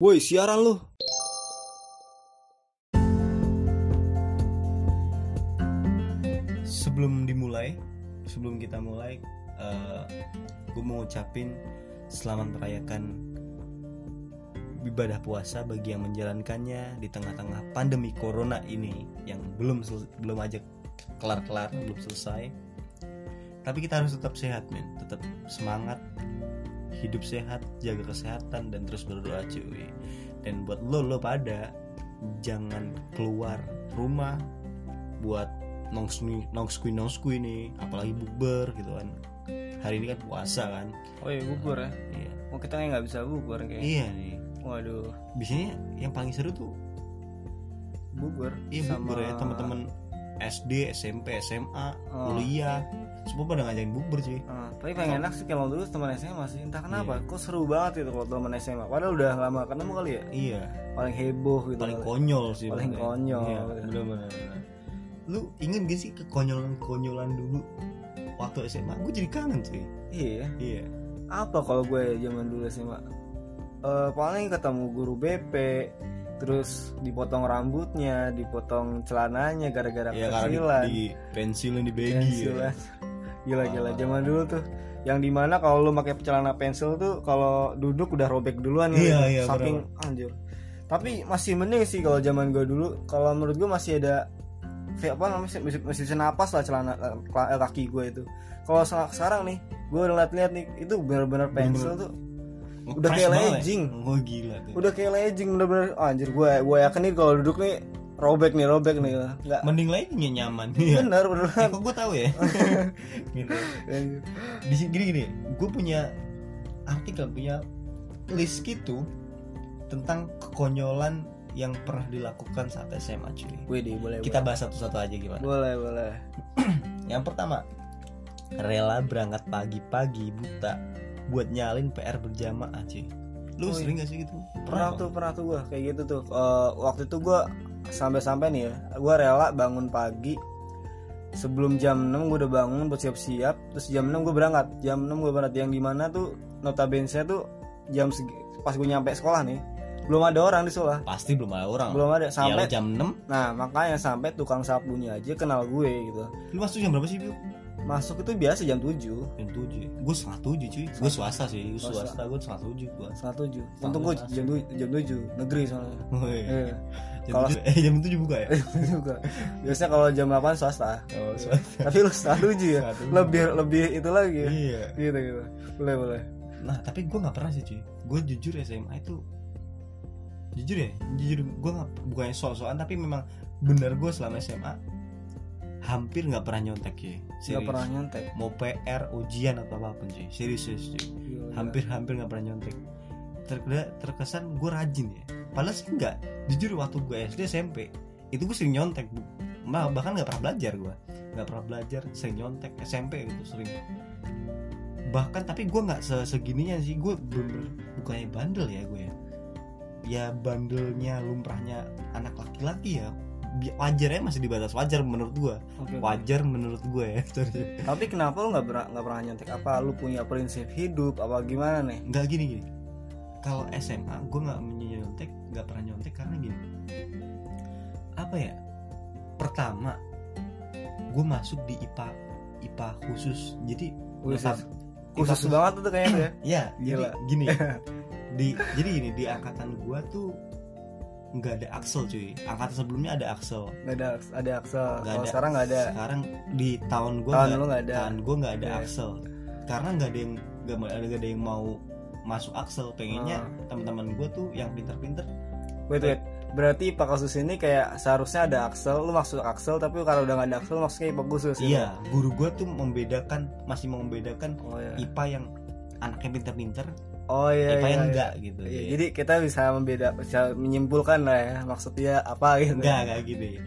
Woi, siaran lu. Sebelum dimulai, sebelum kita mulai, uh, gue mau ngucapin selamat merayakan ibadah puasa bagi yang menjalankannya di tengah-tengah pandemi corona ini yang belum belum aja kelar-kelar, belum selesai. Tapi kita harus tetap sehat, men. Tetap semangat, hidup sehat, jaga kesehatan dan terus berdoa, cuy. Dan buat lo lo pada jangan keluar rumah buat nongskui nongskui nongskui nih apalagi bukber gitu kan hari ini kan puasa kan Oh iya bubur ya. iya Oh kita nggak bisa bubur kayak. iya nih Waduh, biasanya yang paling seru tuh bubur. iya bukber ya teman-teman SD SMP SMA Oh. kuliah. semua pada ngajakin bukber cuy Ah, tapi paling enak sih kalau dulu teman SMA sih. Entah kenapa Iya. kok seru banget itu kalau teman SMA padahal udah lama ketemu kali ya? Iya. Paling heboh gitu. Paling konyol sih Paling makanya. konyol. iya, bener-bener. Lu ingin gak sih kekonyolan konyolan dulu? Waktu SMA gue jadi kangen cuy iya. Iya. Apa kalau gue zaman dulu SMA Eh, paling ketemu guru BP terus dipotong rambutnya dipotong celananya gara-gara ya karena kekecilan di, di pensilin di baby pensilan. Gila gila. Zaman dulu tuh yang di mana kalau lu pakai celana pensil tuh kalau duduk udah robek duluan. Iya, iya, saking anjir. Tapi masih mending sih kalau zaman gue dulu. Kalau menurut gue masih ada kayak apa namanya masih, masih bisa napas lah celana eh, kaki gue itu. Kalau se- sekarang nih gue udah liat-liat nih itu benar-benar pensil tuh Udah kayak banget. ya? oh gila tuh. Udah kayak legging bener-bener. Oh, anjir gue gue yakin nih kalau duduk nih robek nih robek nih. Nggak. Mending leggingnya nyaman iya. Bener Eh, beneran kok gue tahu ya? Gitu. Di sini gini gini. Gue punya artikel punya list gitu tentang kekonyolan yang pernah dilakukan saat SMA cuy. Wih deh, boleh kita bahas satu-satu aja gimana? Boleh boleh. Yang pertama rela berangkat pagi-pagi buta buat nyalin PR berjamaah cuy. Lu Oh, sering gak sih gitu? Pernah tuh pernah tuh gue kayak gitu tuh. Eh, waktu itu gue sampai-sampai nih ya gue rela bangun pagi. Sebelum jam 6 gue udah bangun buat siap-siap terus jam 6 gue berangkat. Jam 6 gue berangkat. Yang di mana tuh notabene tuh jam segi, pas gue nyampe sekolah nih belum ada orang di sekolah. Pasti belum ada orang. Belum ada. Sampai jam 6 nah makanya sampai tukang sapunya aja kenal gue gitu. Lu masuk jam berapa sih? Masuk itu biasa jam 7 jam 7 gue setengah 7 cuy. Gue swasta sih. Gue Swasta. swasta. Gue setengah 7 gue setengah 7 untung gue jam 7 jam 7 negeri soalnya. Oh, iya. Jam Kalau- 7 eh jam 7 buka ya? Juga biasanya kalau jam 8 swasta. Oh swasta. Tapi lu setengah 7 ya? Tujuh. lebih lebih itu lagi ya? Iya. Gitu gitu. Boleh boleh. Nah tapi gue nggak pernah sih cuy. Gue jujur SMA itu jujur ya? Jujur gue nggak bukannya soal-soal tapi memang bener gue selama SMA hampir nggak pernah nyontek ya nggak pernah nyontek? Mau PR ujian atau apa pun cuy serius serius cuy hampir hampir nggak pernah nyontek. Ter- terkesan gue rajin ya. Padahal sih enggak jujur waktu gue SD SMP itu gue sering nyontek bahkan nggak pernah belajar gue nggak pernah belajar sering nyontek SMP gitu sering. Bahkan tapi gue nggak se- segininya sih. Gue bener bukannya bandel ya gue ya. Ya bandelnya lumrahnya anak laki-laki ya Wajar ya masih di batas wajar menurut gue oke. wajar menurut gue ya Sorry. tapi kenapa lu nggak pernah nggak pernah nyontek? Apa lu punya prinsip hidup? Apa gimana nih? Nggak gini gini. Kalau SMA gue nggak nyontek nggak pernah nyontek karena gini. Apa ya? Pertama gue masuk di IPA IPA khusus. Jadi Khusus. khusus IPA banget tuh kayaknya ya. Ya jadi gini. Di jadi gini di angkatan gue tuh nggak ada Axel cuy. Angkatan sebelumnya ada Axel. Nggak ada ada Axel. Nggak ada. sekarang nggak ada. Sekarang di tahun gue Tahun nggak ada. tahun gue nggak ada Iya. Axel. Karena nggak ada yang nggak nggak ada yang mau masuk Axel. Pengennya Ah. teman-teman gue tuh yang pinter-pinter. Wait wait. Berarti IPA khusus ini kayak seharusnya ada Axel lu masuk Axel tapi kalau udah nggak ada Axel masuknya IPA khusus iya guru gue tuh membedakan masih membedakan oh iya. IPA yang anaknya pinter-pinter oh iya IPA iya, yang iya. enggak gitu Iya, ya. jadi kita bisa membeda bisa menyimpulkan lah ya maksudnya apa gitu. Enggak enggak gitu ya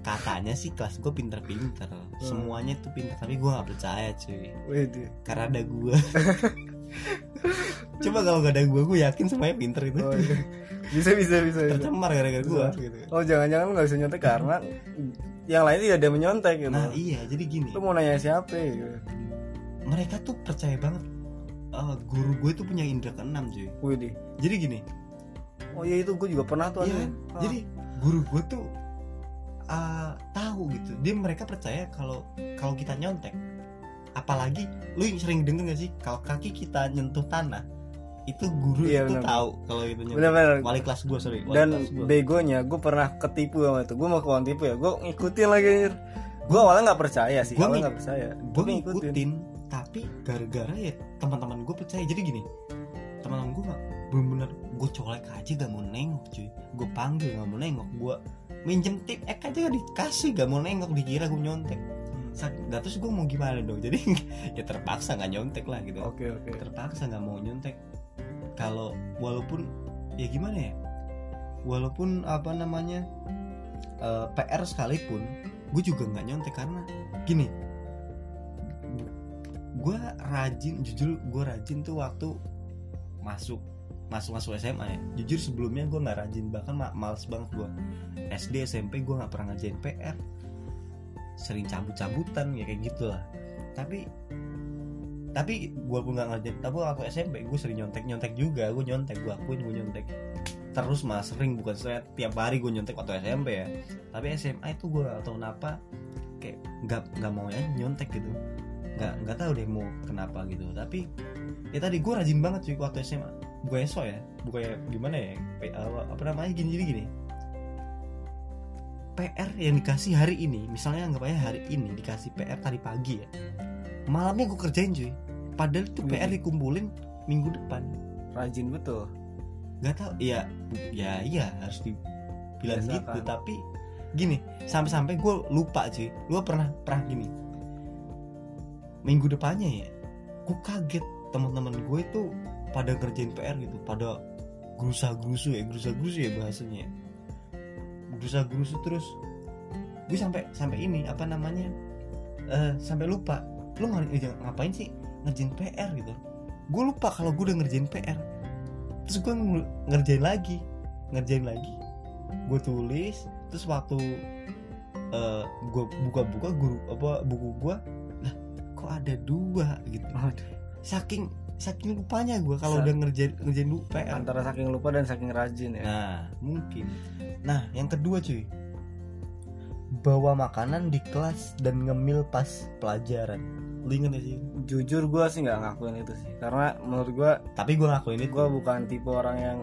katanya sih kelas gue pinter-pinter. Hmm. semuanya tuh pinter tapi gue nggak percaya cuy. Wih, karena ada gue coba kalau gak ada gue gue yakin semuanya pinter itu. Oh, iya. bisa bisa bisa, tercemar gara-gara gue gitu. Oh jangan-jangan lu nggak bisa nyontek karena yang lain tidak ada menyontek gitu. Nah iya jadi gini. Lu mau nanya siapa gitu? Mereka tuh percaya banget eh, guru gue tuh punya indera keenam cuy. Wih jadi gini. Oh iya itu gue juga pernah tuh Iya, anjing. Ah. jadi guru gue tuh uh, tahu gitu. Dia mereka percaya kalau kalau kita nyontek. Apalagi lu yang sering denger gak sih? Kalau kaki kita nyentuh tanah itu guru Iya, itu tahu kalau itu nyontek. Bener-bener wali kelas gue sorry. Wali dan gua. begonya gue pernah ketipu sama itu. Gue mau kawan tipu ya gue ngikutin lagi gue awalnya nggak percaya sih ngik- nggak percaya. gue ngikutin tapi gara-gara ya teman-teman gue percaya. Jadi gini teman-teman gue bener-bener gue colek aja gak mau nengok cuy. Gue panggil gak mau nengok. Gue minjem tip ek aja gak dikasih gak mau nengok dikira gue nyontek. Sak- Gak terus gue mau gimana dong? Jadi ya terpaksa nggak nyontek lah gitu. Oke oke. Terpaksa nggak mau nyontek. Kalau walaupun ya gimana ya? Walaupun apa namanya eh, PR sekalipun gue juga nggak nyontek karena gini gue rajin jujur gue rajin tuh waktu masuk masuk masuk SMA ya. Jujur sebelumnya gue nggak rajin bahkan ma- males banget gue SD SMP gue nggak pernah ngerjain PR sering cabut-cabutan ya kayak gitulah. Tapi tapi gue pun nggak ngerjain tapi waktu SMP gue sering nyontek nyontek juga. Gue nyontek gue akuin gue nyontek. Terus malah sering bukan saya tiap hari gue nyontek waktu SMP ya. Tapi SMA itu gue gak tahu kenapa kayak nggak nggak mau ya nyontek gitu nggak nggak tahu deh mau kenapa gitu. Tapi ya tadi gue rajin banget cuy waktu SMA bukan so ya. Bukan gimana ya? P- apa, namanya? Gini jadi gini. PR yang dikasih hari ini misalnya anggap aja hari ini dikasih PR tadi pagi ya. Malamnya gue kerjain cuy. Padahal itu. PR dikumpulin minggu depan. Rajin betul. Nggak tahu ya ya iya harus dibilang Biasakan. gitu. tapi gini sampai-sampai gue lupa cuy. Gue pernah pernah gini minggu depannya ya gue kaget teman-teman gue itu pada kerjain PR gitu pada gerusa gerusu ya gerusa gerusu ya bahasanya. Gerusa gerusu terus gue sampai sampai ini apa namanya eh sampai lupa lu ng- eh, ngapain sih ngerjain PR gitu. Gue lupa kalau gue udah ngerjain PR terus gue ng- ngerjain lagi ngerjain lagi. Gue tulis terus waktu eh gue buka-buka guru apa buku gue ada dua gitu saking saking lupanya gue kalau udah ngerjain ngerjain dulu PR antara saking lupa dan saking rajin ya Nah, mungkin. Nah, yang kedua cuy. Bawa makanan di kelas dan ngemil pas pelajaran. Lu inget gak sih? jujur gue sih nggak ngakuin itu sih karena menurut gue Tapi gue ngakuin itu. gue bukan tipe orang yang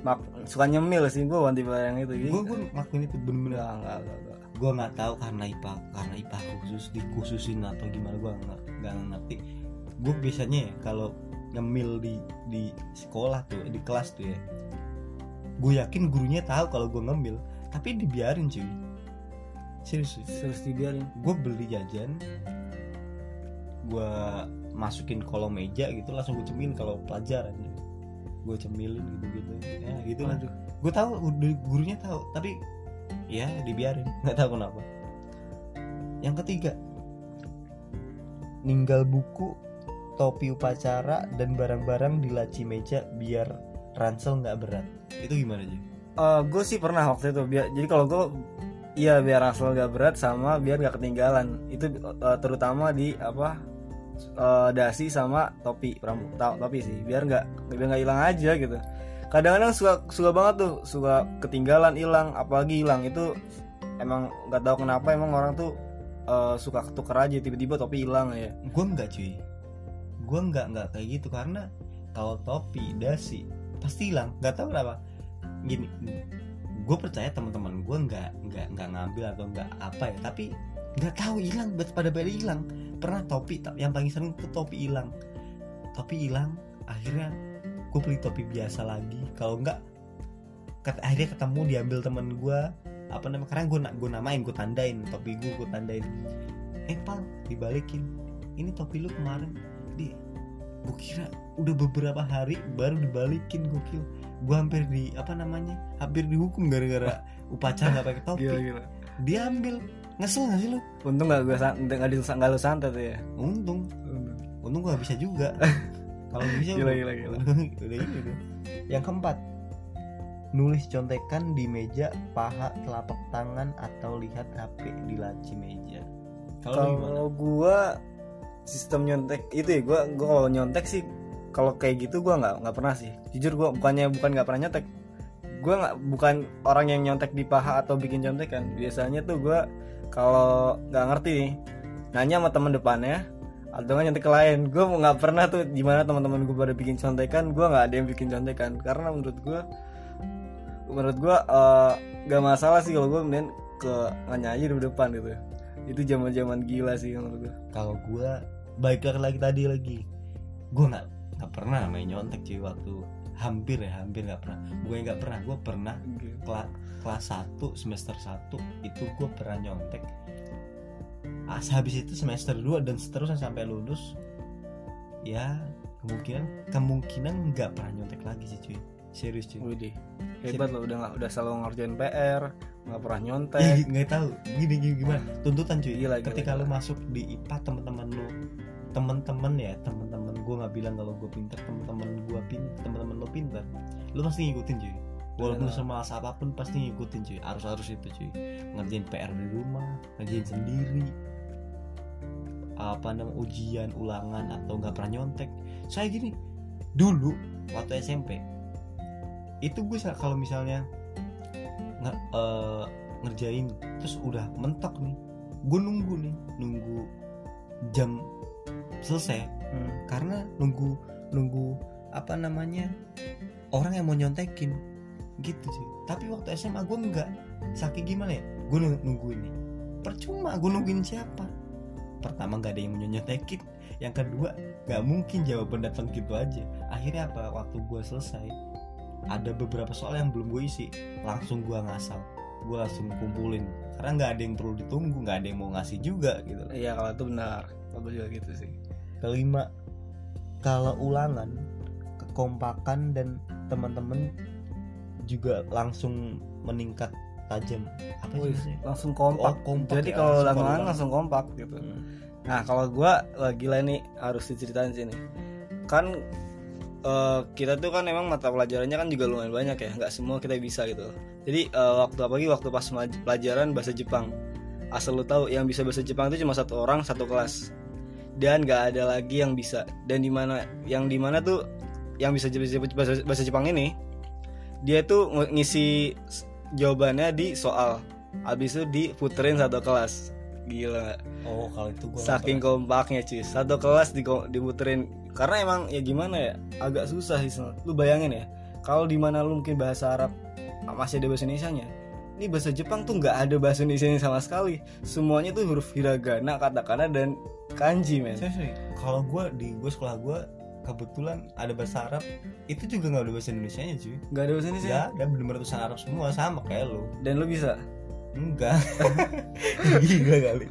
mak- suka nyemil sih gue bukan tipe orang yang itu Gue gue ngakuin itu bener-bener. nggak. Gue nggak tahu karena IPA karena IPA khusus dikhususin atau gimana gue nggak nggak ngerti. Gue biasanya ya kalau ngemil di di sekolah tuh di kelas tuh ya. Gue yakin gurunya tahu kalau gue ngemil, tapi dibiarin cuy. Serius. terus dibiarin gue beli jajan gue masukin kolom meja gitu langsung gue cemilin kalau pelajaran gue cemilin gitu gitu ya gitu lah gue tahu gurunya tahu tapi ya dibiarin. Nggak tahu kenapa. Yang ketiga. Ninggal buku topi upacara dan barang-barang di laci meja biar ransel nggak berat. Itu gimana sih gue sih pernah waktu itu. Biar jadi kalau gue iya biar asal gak berat sama biar gak ketinggalan. Itu eh, terutama di apa eh, dasi sama topi to- topi sih. Biar nggak biar nggak hilang aja gitu kadang-kadang suka suka banget tuh suka ketinggalan hilang apalagi hilang. Itu emang nggak tahu kenapa emang orang tuh eh, suka ketuker aja tiba-tiba topi hilang ya. Gue nggak cuy. Gue nggak nggak kayak gitu. Karena kalau topi dasi pasti hilang. Nggak tahu kenapa. Gini gue percaya teman-teman gue nggak nggak nggak ngambil atau nggak apa ya. Tapi nggak tahu hilang pada pada hilang. Pernah topi yang paling sering tuh topi hilang. Topi hilang akhirnya gue beli topi biasa lagi. Kalau nggak ket- akhirnya ketemu diambil temen gue apa namanya karena gue gue namain gue tandain topi gue gue tandain. Eh pal dibalikin. Ini topi lu kemarin. Di gue kira udah beberapa hari baru dibalikin gokil. Gue hampir di apa namanya hampir dihukum gara-gara upacara nggak pakai topi. Gila diambil. Ngesel nggak sih lu? Untung nggak gue nggak nggak lu santet ya. Untung. Untung. Gue bisa juga kalau bisa Gila, gila, gila. udah, ini udah. yang keempat nulis contekan di meja paha telapak tangan atau lihat HP di laci meja. Kalau gua sistem nyontek itu ya gua gua kalau nyontek sih kalau kayak gitu gua nggak nggak pernah sih. Jujur gua bukannya bukan nggak pernah nyontek. Gue nggak bukan orang yang nyontek di paha atau bikin contekan. Biasanya tuh gue kalau nggak ngerti nih nanya sama teman depannya atau nggak nyontek ke lain. Gue nggak pernah tuh gimana teman-teman gue pada bikin contekan gue nggak ada yang bikin contekan. Karena menurut gue menurut gue eh, nggak masalah sih kalau gue mending ke aja di depan gitu. Itu zaman zaman gila sih menurut gue kalau gue baik lagi tadi lagi. Gue nggak nggak pernah main nyontek cuy waktu hampir ya hampir nggak pernah. Gue nggak pernah gue pernah kelas kelas 1 semester 1 itu gue pernah nyontek habis itu semester 2 dan seterusnya sampai lulus ya kemungkinan kemungkinan nggak pernah nyontek lagi sih cuy. Serius cuy. Widih, hebat loh udah nggak udah selalu ngerjain PR nggak pernah nyontek. Nggak tahu. Gini, gini gimana? Tuntutan cuy. Gila, gila, ketika gila. lu masuk di IPA teman-teman lu teman-teman ya teman-teman gue nggak bilang kalau gue pinter teman-teman gue pin teman-teman lu pinter lu pasti ngikutin cuy. Walaupun Iya. semalas apa pun pasti ngikutin cuy. Harus harus itu cuy. Ngerjain PR di rumah ngerjain sendiri apa namanya ujian ulangan atau nggak pernah nyontek. Saya gini dulu waktu SMP itu gue kalau misalnya nge- eh, ngerjain terus udah mentok nih gue nunggu nih nunggu jam selesai Hmm. karena nunggu nunggu apa namanya orang yang mau nyontekin gitu sih. Tapi waktu SMA gue enggak saking gimana ya? Gue nungguin nih. Percuma gue nungguin siapa pertama nggak ada yang mau nyontekin yang kedua nggak mungkin jawaban datang gitu aja. Akhirnya apa? Waktu gue selesai ada beberapa soal yang belum gue isi. Langsung gue ngasal. Gue langsung kumpulin. Karena nggak ada yang perlu ditunggu nggak ada yang mau ngasih juga gitu. Iya kalau itu benar. Kalau juga gitu sih. Kelima kalau ulangan kekompakan dan teman-teman juga langsung meningkat tajam. Apa Wih, sih langsung kompak, Oh, kompak jadi ya, kalau ulang. langsung kompak. gitu. Hmm. nah kalau gua wah, gila nih harus diceritain sini kan eh, kita tuh kan emang mata pelajarannya kan juga lumayan banyak ya. Nggak semua kita bisa gitu. Jadi eh, waktu apalagi waktu pas pelajaran bahasa Jepang. Asal lu tahu yang bisa bahasa Jepang itu cuma satu orang satu kelas. Dan nggak ada lagi yang bisa. Dan di mana yang di mana tuh yang bisa bahasa, Jepang ini dia tuh ng- ngisi jawabannya di soal. Habis itu diputerin satu kelas. Gila. Oh kalau itu gue saking kompaknya cuy. Satu kelas di diputerin. Karena emang ya gimana ya agak susah sih. Lu bayangin ya kalau di mana lu mungkin bahasa Arab masih ada bahasa Indonesia nya ini bahasa Jepang tuh nggak ada bahasa Indonesia sama sekali. Semuanya tuh huruf hiragana katakana dan kanji men. Kalau gue di gue sekolah gue kebetulan ada bahasa Arab. Itu juga nggak ada bahasa Indonesia nya cuy. Nggak ada bahasa Indonesia? Ya ada bener tulisan Arab semua sama kayak lo dan lu bisa? Enggak. Gila kali.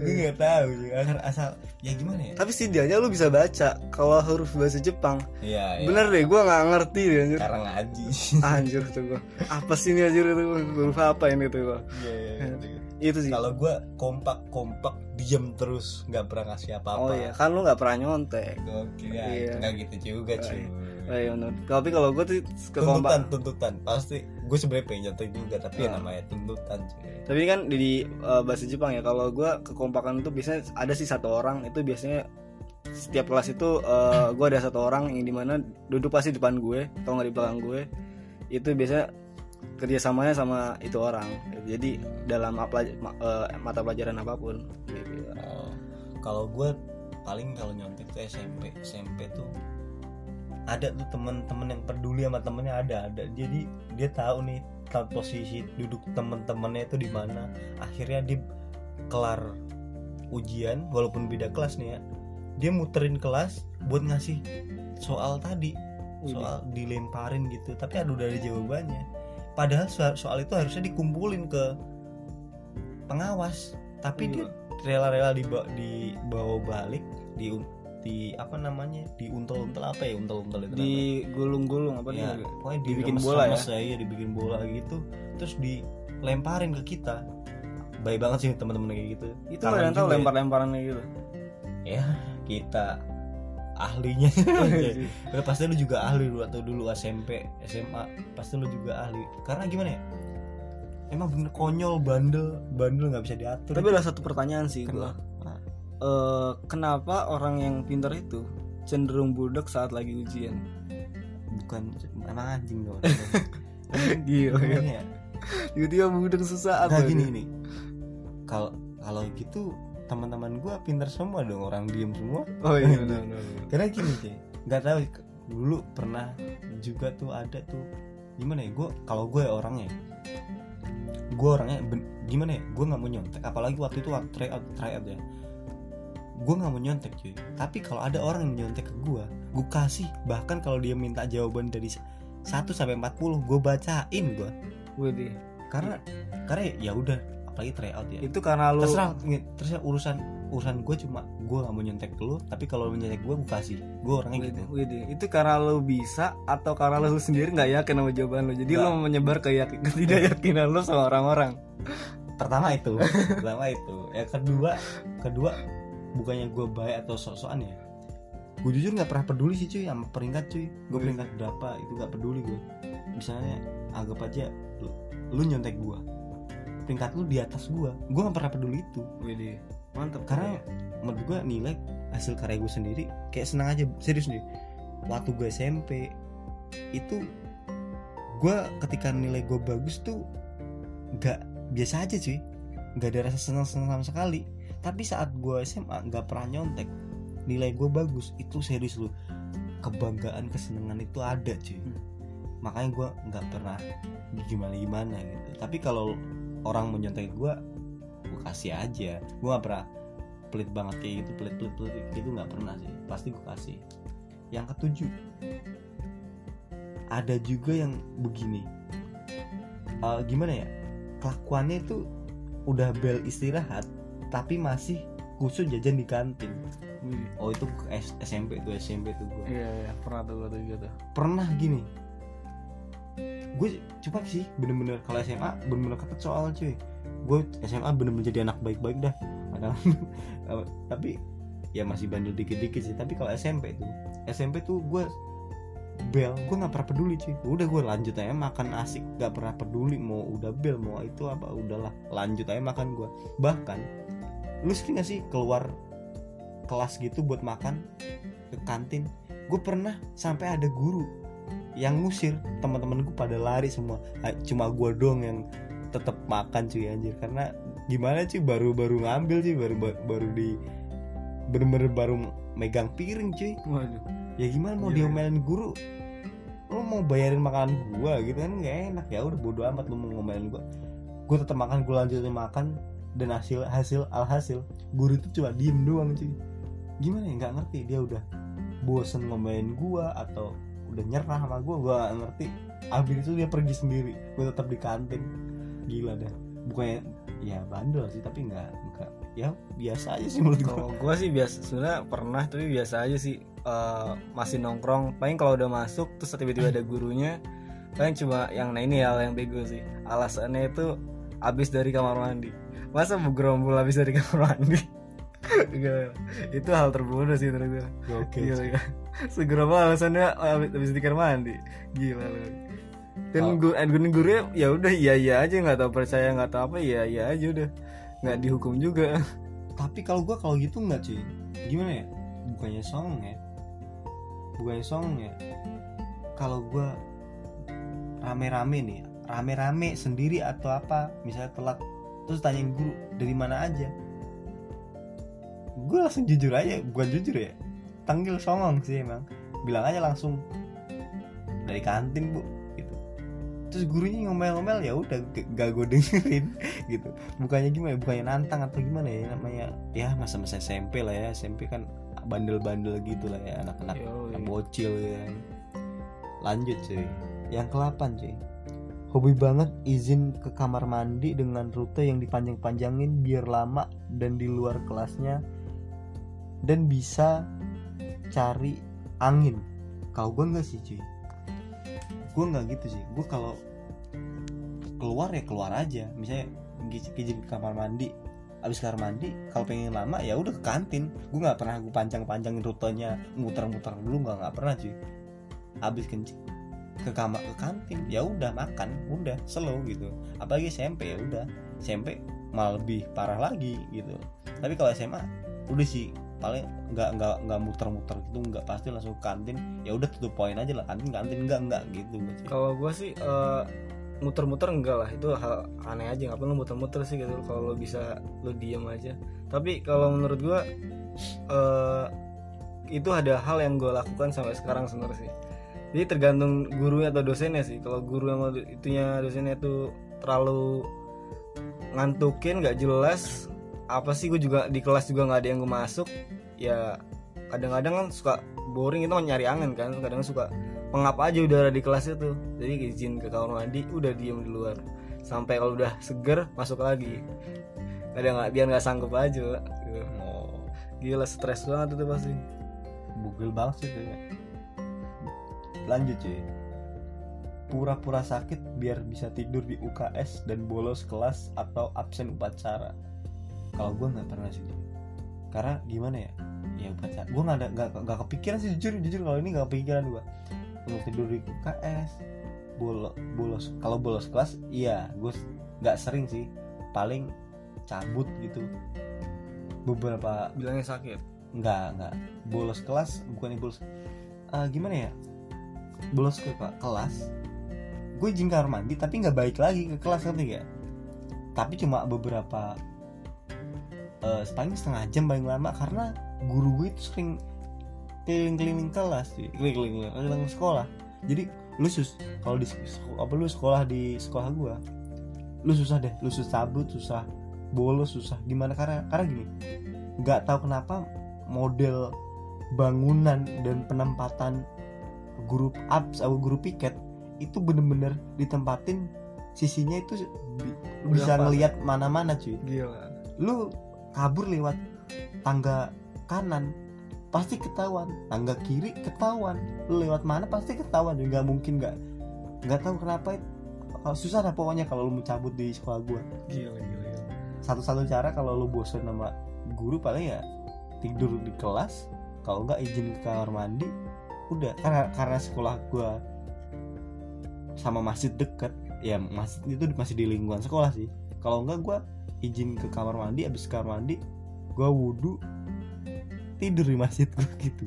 Gue nggak tahu asal, asal ya gimana ya? Tapi setidaknya lu bisa baca kalau huruf bahasa Jepang. Iya, iya. bener deh gua nggak ngerti deh anjir. Karena ngaji. Anjir tuh gua. Apa sih ini anjir? Itu huruf apa ini tuh gua? Iya, iya, iya. Itu sih kalau gue kompak kompak diem terus nggak pernah ngasih apa apa oh iya kan lu nggak pernah nyontek Oke, ya, Iya. nggak gitu juga Oh, cuy. iya. Oh, iya, bener. tapi kalau gue tuh ke Tuntutan, kompak tuntutan. Pasti gue sebenarnya pengen nyetek juga, tapi ya Ah. namanya tuntutan cuy. tapi kan di, di, uh, bahasa Jepang ya kalau gue kekompakan itu biasanya ada sih satu orang itu biasanya setiap kelas itu uh, gue ada satu orang yang di mana duduk pasti depan gue atau nggak di belakang gue itu biasanya kerjasamanya sama itu orang. Jadi dalam ma- uh, mata pelajaran apa pun. Gitu. Oh, kalau gue paling kalau nyontek tuh SMP, SMP tuh ada tuh temen-temen yang peduli sama temennya ada ada. Jadi dia tahu nih tahu posisi duduk temen-temennya itu di mana. Akhirnya dia kelar ujian walaupun beda kelas nih ya dia muterin kelas buat ngasih soal tadi soal dilemparin gitu. Tapi ada udah ada jawabannya padahal soal, soal itu harusnya dikumpulin ke pengawas. Tapi dia rela-rela dibawa dibawa balik di di apa namanya? Di untel-untel apa ya? Untel-untel itu di gulung-gulung apa ya, nih pokoknya dibikin bola ya? remes iya, dibikin bola gitu. Terus dilemparin ke kita. Baik banget sih teman-teman kayak gitu. Itu yang tahu ya. lempar-lemparan kayak gitu? Ya kita ahlinya. Udah pasti lu juga ahli dulu atau dulu SMP SMA pasti lu juga ahli. Karena gimana ya? Emang bener konyol bandel bandel nggak bisa diatur. Tapi ada satu pertanyaan sih Kenapa? Eh, kenapa orang yang pintar itu cenderung budak saat lagi ujian? Bukan emang anjing dong. Gila. Ya. Tiba-tiba budek susah apa gini ini? nih kalau kalau gitu teman-teman gue pinter semua dong orang diem semua. Oh iya benar karena gini cuy nggak tahu dulu pernah juga tuh ada tuh gimana ya gue kalau gue orangnya gue orangnya ben- gimana ya gue nggak mau nyontek apalagi waktu itu waktu try out try out ya. Gue nggak mau nyontek cuy. Tapi kalau ada orang yang nyontek ke gue gue kasih bahkan kalau dia minta jawaban dari 1 sampai 40 gue bacain gue Widih. karena karena ya udah apalagi try out ya Itu karena lu terserah terserah urusan urusan gue cuma gue nggak mau nyontek ke lu tapi kalau lu nyontek gue gue kasih gue orangnya gitu. Itu karena lu bisa atau karena lu sendiri nggak yakin sama jawaban lu. Jadi Nggak. lu menyebar keyakin ketidakyakinan lu sama orang-orang. pertama itu pertama itu yang kedua kedua bukannya gue baik atau sok-sokan ya gue jujur nggak pernah peduli sih cuy sama peringkat cuy gue Wih. peringkat berapa itu nggak peduli gue misalnya anggap aja lu, lu nyontek gue peringkat lu di atas gue gue nggak pernah peduli itu. Widih. Mantap karena menurut gue nilai hasil karya gue sendiri kayak senang aja. Serius nih waktu gue SMP itu gue ketika nilai gue bagus tuh nggak biasa aja cuy nggak ada rasa senang senang sama sekali. Tapi saat gue SMA nggak pernah nyontek nilai gue bagus itu serius lu kebanggaan kesenangan itu ada cuy. Hmm. makanya gue nggak pernah gimana gimana gitu. Tapi kalau orang mau nyontek gue gue kasih aja. Gue nggak pernah pelit banget kayak gitu pelit pelit pelit gitu nggak pernah sih. Pasti gue kasih. Yang ketujuh ada juga yang begini. Eh, gimana ya? Kelakuannya itu udah bel istirahat tapi masih khusus jajan di kantin. Widih. oh itu SMP tuh SMP tuh gue Iya iya pernah tuh gue gitu. pernah gini gue coba sih bener-bener kalau SMA bener-bener ketat soal cuy. Gue SMA bener-bener jadi anak baik-baik dah. Padahal- tapi ya masih bandel dikit-dikit sih. Tapi kalau SMP tuh SMP tuh gue bel gue nggak pernah peduli cuy. Udah gue lanjut aja makan asik nggak pernah peduli mau udah bel mau itu apa udahlah. Lanjut aja makan gue bahkan lu sering gak sih keluar kelas gitu buat makan ke kantin? Gue pernah sampai ada guru yang ngusir teman-teman gue pada lari semua. Ah, cuma gue dong yang tetap makan cuy anjir. Karena gimana cuy baru-baru ngambil cuy baru baru di bener-bener baru megang piring cuy. Waduh. ya gimana mau Iya. diomelin guru lu mau bayarin makanan gua gitu kan nggak enak. Ya udah bodo amat lu mau ngomelin gua. Gua tetap makan gua lanjutin makan dan hasil hasil alhasil guru itu cuma diem doang cuy. Gimana ya nggak ngerti. Dia udah bosen ngomelin gua atau udah nyerah sama gua nggak ngerti abis itu dia pergi sendiri gua tetap di kantin gila dah bukannya ya bandel sih tapi nggak nggak ya biasa aja sih menurut Kalau gue sih biasa sebenarnya pernah tapi biasa aja sih Eh, masih nongkrong. Paling kalau udah masuk terus tiba-tiba ada gurunya, paling cuma yang nah ini hal yang bego sih. Alasannya itu abis dari kamar mandi. Masa bergerombol abis dari kamar mandi? Gila. itu hal terbodoh sih gue. oke Gila, gila. Segerombol alasannya abis, abis di kamar mandi. Gila loh. Dan Oh. guru, and guru gurunya ya udah iya iya aja nggak tahu percaya nggak tahu apa iya iya aja udah nggak dihukum juga. tapi kalau gua kalau gitu nggak cuy gimana ya bukannya song ya bukannya song ya kalau gua rame-rame nih rame-rame sendiri atau apa misalnya telat terus tanyain guru dari mana aja gue langsung jujur aja bukan jujur ya. Tanggil songong sih emang. Bilang aja langsung dari kantin bu gitu. Terus gurunya ngomel-ngomel ya udah gak gue dengerin gitu. Bukannya gimana ya, bukannya nantang atau gimana ya namanya ya masa-masa SMP lah ya. SMP kan bandel-bandel gitu lah ya anak-anak bocil ya. Lanjut cuy. Yang ke-8 cuy. Hobi banget izin ke kamar mandi dengan rute yang dipanjang-panjangin biar lama dan di luar kelasnya dan bisa cari angin. Kalau gue enggak sih cuy? Gue nggak gitu sih. Gue kalau keluar ya keluar aja. Misalnya izin ke kamar mandi abis kamar mandi kalau pengen lama ya udah ke kantin. Gue nggak pernah gue panjang-panjangin rutenya muter-muter dulu nggak nggak pernah cuy. Abis kencing ke kamar ke kantin ya udah makan udah slow gitu. Apalagi SMP ya udah. SMP malah lebih parah lagi gitu. Tapi kalau SMA udah sih paling nggak nggak nggak muter-muter gitu nggak pasti langsung kantin. Ya udah tutup poin aja lah kantin kantin enggak enggak gitu. Kalau gue sih eh, muter-muter enggak lah itu hal aneh aja ngapain lu muter-muter sih gitu kalau lu bisa lu diem aja. Tapi kalau menurut gua eh itu ada hal yang gue lakukan sampai sekarang sebenarnya sih. Jadi tergantung gurunya atau dosennya sih. Kalau guru sama itunya dosennya itu terlalu ngantukin nggak jelas apa sih gue juga di kelas juga nggak ada yang gue masuk ya kadang-kadang kan suka boring itu nyari angin kan kadang suka pengap aja udara di kelas itu. Jadi izin ke kamar mandi udah diem di luar. Sampai kalau udah seger masuk lagi. Kadang nggak biar nggak sanggup aja gitu. oh. Gila stres banget itu pasti. Bugil banget sih kayaknya. Lanjut cuy. Pura-pura sakit biar bisa tidur di UKS dan bolos kelas atau absen upacara kalau gue nggak pernah sih karena gimana ya? Ya upacara gue nggak ada nggak nggak kepikiran sih jujur jujur kalau ini nggak kepikiran gue untuk tidur di UKS bolos bolos kalau bolos kelas iya gue nggak sering sih. Paling cabut gitu. Beberapa bilangnya sakit? Nggak nggak. Bolos kelas bukan bolos Eh, gimana ya? Bolos ke ke- kelas gue izin kamar mandi tapi nggak balik lagi ke kelas ngerti gak tapi cuma beberapa eh paling setengah jam paling lama karena guru gue itu sering keliling-keliling kelas sih. Keliling keliling sekolah. Jadi lu sus kalau di apa lu sekolah di sekolah gue lu susah deh lu susah cabut susah bolos susah. Gimana karena karena gini nggak tahu kenapa model bangunan dan penempatan grup ups atau grup piket itu bener-bener ditempatin sisinya itu bi- Udah bisa ngelihat mana-mana cuy. Gila. Lu kabur lewat tangga kanan pasti ketahuan. Tangga kiri ketahuan. Lu lewat mana pasti ketahuan. Juga nggak mungkin nggak nggak tahu kenapa susah dah pokoknya kalau lu mau cabut di sekolah gua. Gila gila, gila. satu-satu cara kalau lu bosan sama guru paling ya tidur di kelas. Kalau nggak izin ke kamar mandi udah. Karena karena sekolah gua sama masjid deket ya masjid itu masih di lingkungan sekolah sih. Kalau nggak gua izin ke kamar mandi abis kamar mandi gua wudhu tidur di masjid gua gitu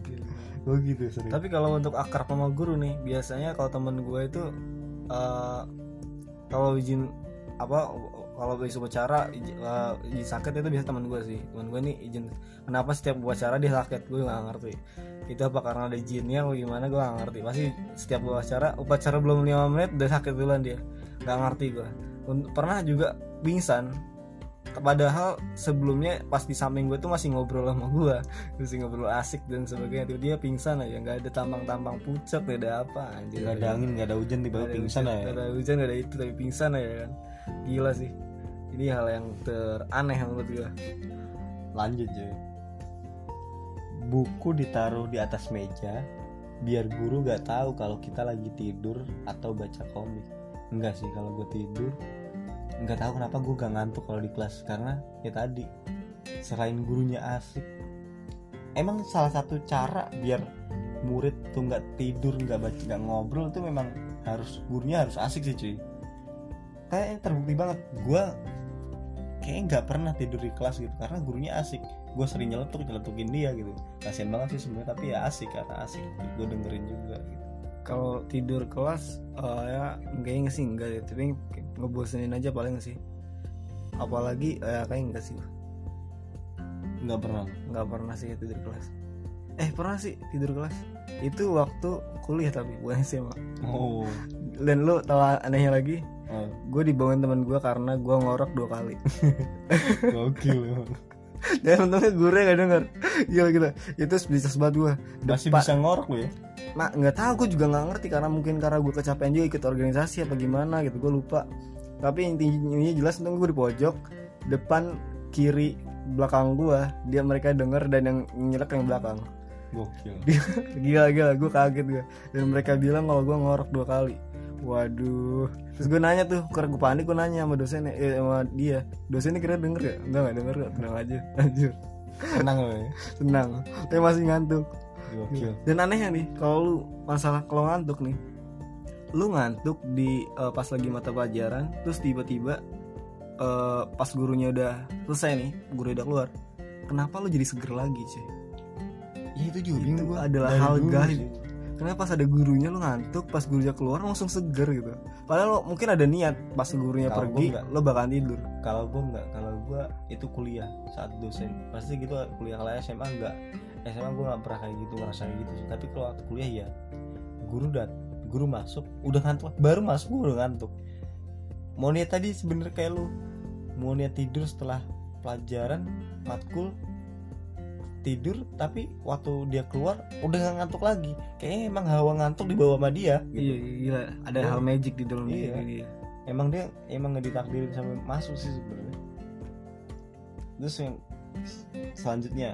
gua gitu sering Tapi kalau untuk akrab sama guru nih, biasanya kalau temen gue itu eh, kalau izin apa kalau izin upacara izin, eh, izin sakit itu biasa teman gue sih. Teman gue nih izin kenapa setiap upacara dia sakit gue nggak ngerti. Itu apa karena ada izinnya atau gimana gue nggak ngerti. Pasti setiap upacara upacara belum 5 menit udah sakit duluan dia. Nggak ngerti gue. Pernah juga pingsan. Padahal sebelumnya pas di samping gue tuh masih ngobrol sama gue masih ngobrol asik dan sebagainya. Tiba dia pingsan aja. Nggak ada tampang-tampang pucat nggak ada apa anjir. Nggak ada angin nggak ada hujan tiba-tiba pingsan hujan, ya nggak ada hujan nggak ada itu tapi pingsan aja kan. Gila sih. Ini hal yang teraneh menurut gue lanjut cuy. Buku ditaruh di atas meja biar guru gak tahu kalau kita lagi tidur atau baca komik. Enggak sih kalau gue tidur nggak tahu kenapa gue gak ngantuk kalau di kelas karena ya tadi selain gurunya asik emang salah satu cara biar murid tuh nggak tidur nggak baca nggak ngobrol tuh memang harus gurunya harus asik sih cuy. Kayaknya terbukti banget gue kayaknya nggak pernah tidur di kelas gitu karena gurunya asik. Gue sering nyeletuk nyeletukin dia gitu. Kasian banget sih sebenarnya tapi ya asik karena asik. Gue dengerin juga gitu kalau tidur kelas eh, ya kayaknya sih enggak ya tapi ngebosenin aja paling sih. Apalagi ya kayak enggak sih. Nggak pernah. Nggak pernah sih tidur kelas. Eh pernah sih tidur kelas. Itu waktu kuliah tapi bukan SMA oh, dan lu tau anehnya lagi oh. gue dibangun teman gue karena gue ngorok dua kali. Gokil dan untungnya guru gak denger gila gila itu bisa sebat gue masih bisa ngorok lo ya Nah, nggak tahu gue juga nggak ngerti karena mungkin karena gue kecapean juga ikut organisasi apa gimana gitu gue lupa. Tapi intinya jelas untung gue di pojok depan kiri belakang gue dia mereka denger dan yang nyelek yang belakang. Gokil. Gila gila gue kaget gue dan mereka bilang kalau gue ngorok dua kali. Waduh. Terus gue nanya tuh karena gue panik gue nanya sama dosennya eh, sama dia. Dosennya kira denger ya? Enggak nggak denger kok tenang aja. Anjir tenang lo ya tenang tapi masih ngantuk gokil dan anehnya nih kalau lu masalah kalau ngantuk nih lu ngantuk di eh, pas lagi mata pelajaran terus tiba-tiba eh, pas gurunya udah selesai nih guru udah keluar kenapa lu jadi seger lagi cuy ya itu juga bingung Itu gua. adalah Dari hal gaib. Kenapa pas ada gurunya lu ngantuk pas gurunya keluar langsung seger gitu. Padahal lo mungkin ada niat pas gurunya Kalau pergi enggak. lo bakal tidur. Kalau gue nggak kalau gue itu kuliah saat dosen. Pasti gitu kuliah kalau SMA enggak SMA gue nggak pernah kayak gitu ngerasa kayak gitu tapi kalau waktu kuliah ya guru dat guru masuk udah ngantuk baru masuk gua udah ngantuk. Mau niat tadi sebenernya kayak lu. Mau niat tidur setelah pelajaran matkul tidur tapi waktu dia keluar udah nggak ngantuk lagi kayaknya emang hawa ngantuk dibawa sama dia gitu. iya gila ada Oh. hal magic di dalam Iya. diri dia emang dia emang nggak ditakdirin sampai masuk sih sebenarnya terus yang selanjutnya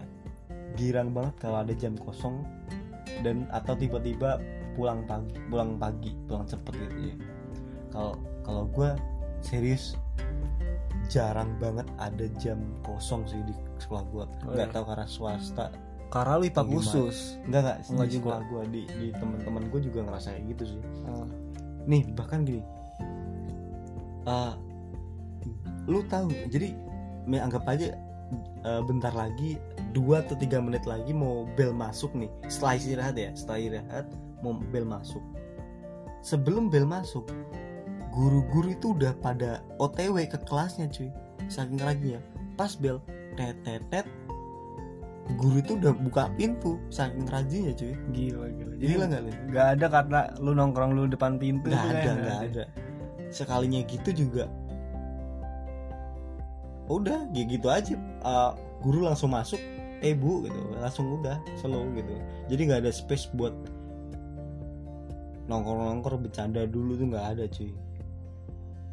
girang banget kalau ada jam kosong dan atau tiba-tiba pulang pagi pulang pagi pulang cepet gitu ya kalau kalau gue serius jarang banget ada jam kosong sih di sekolah gue Oh, nggak iya. tahu karena swasta. Karena lu IPA khusus. Nggak nggak Nggak di juga. sekolah gue di di teman-teman gue juga ngerasa kayak gitu sih. Ah, nih bahkan gini. Eh, lu tahu jadi me- anggap aja eh, bentar lagi dua atau tiga menit lagi mau bel masuk nih. Setelah istirahat ya setelah istirahat mau bel masuk. Sebelum bel masuk guru-guru itu udah pada otw ke kelasnya cuy. Saking rajinnya pas bel tet tet tet. Guru itu udah buka pintu saking rajinnya cuy. Gila gila. Jadi gila nggak nih nggak ada karena lu nongkrong lu depan pintu nggak tuh ada nggak ada. Sekalinya gitu juga. Udah ya gitu aja. Uh, guru langsung masuk. Eh bu gitu. Langsung udah slow gitu. Jadi nggak ada space buat nongkrong nongkrong bercanda dulu tuh nggak ada cuy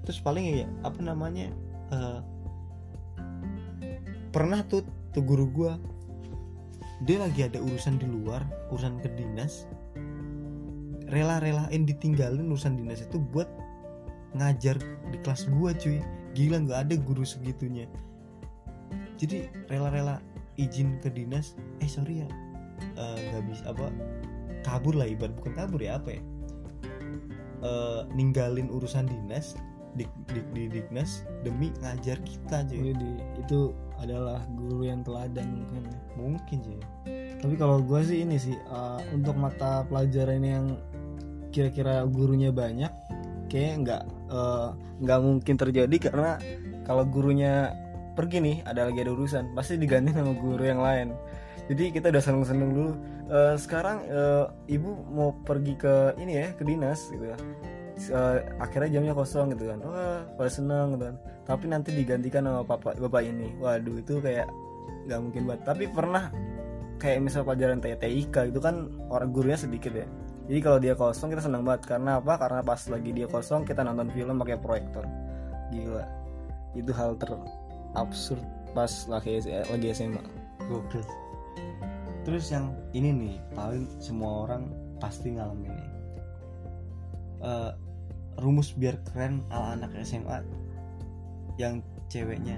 terus paling ya apa namanya uh, pernah tuh tuh guru gua dia lagi ada urusan di luar urusan ke dinas rela-relain ditinggalin urusan dinas itu buat ngajar di kelas gua cuy. Gila nggak ada guru segitunya. Jadi rela-rela izin ke dinas eh sorry ya eh, nggak bisa apa kabur lah ibarat bukan kabur ya apa ya Eh, ninggalin urusan dinas di, di, di dinas demi ngajar kita cuy Widih, itu adalah guru yang teladan mungkin ya. mungkin cuy Tapi kalau gue sih ini sih uh, untuk mata pelajaran yang kira-kira gurunya banyak, kayak nggak uh, nggak mungkin terjadi karena kalau gurunya pergi nih ada lagi ada urusan pasti diganti sama guru yang lain. Jadi kita udah seneng-seneng dulu. Uh, sekarang uh, ibu mau pergi ke ini ya ke dinas gitu ya. Uh, akhirnya jamnya kosong gitu kan. Wah pada seneng gitu kan. Tapi nanti digantikan sama bapak bapak ini. Waduh itu kayak nggak mungkin banget. Tapi pernah kayak misal pelajaran TIK itu kan orang gurunya sedikit ya jadi kalau dia kosong kita senang banget karena apa karena pas lagi dia kosong kita nonton film pakai proyektor gila itu hal ter absurd pas lagi lagi SMA Gokil. Terus yang ini nih paling semua orang pasti ngalamin nih. Eh, rumus biar keren ala anak SMA yang ceweknya